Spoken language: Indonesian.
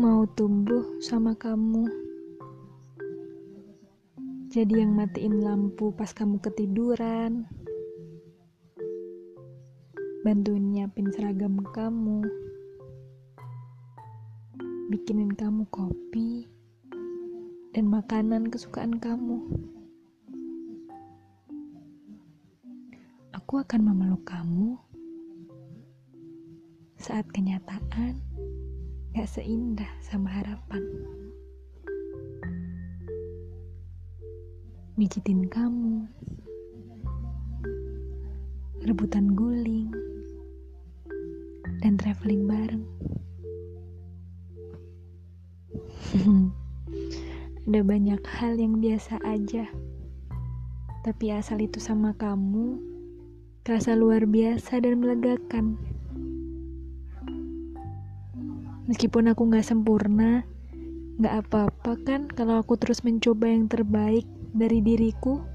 mau tumbuh sama kamu. Jadi yang matiin lampu pas kamu ketiduran. Bantuin nyiapin seragam kamu. Bikinin kamu kopi dan makanan kesukaan kamu. Aku akan memeluk kamu saat kenyataan gak seindah sama harapan. Mijitin kamu, rebutan guling, dan traveling bareng. Ada banyak hal yang biasa aja, tapi asal itu sama kamu, terasa luar biasa dan melegakan. Meskipun aku gak sempurna, gak apa-apa kan kalau aku terus mencoba yang terbaik dari diriku.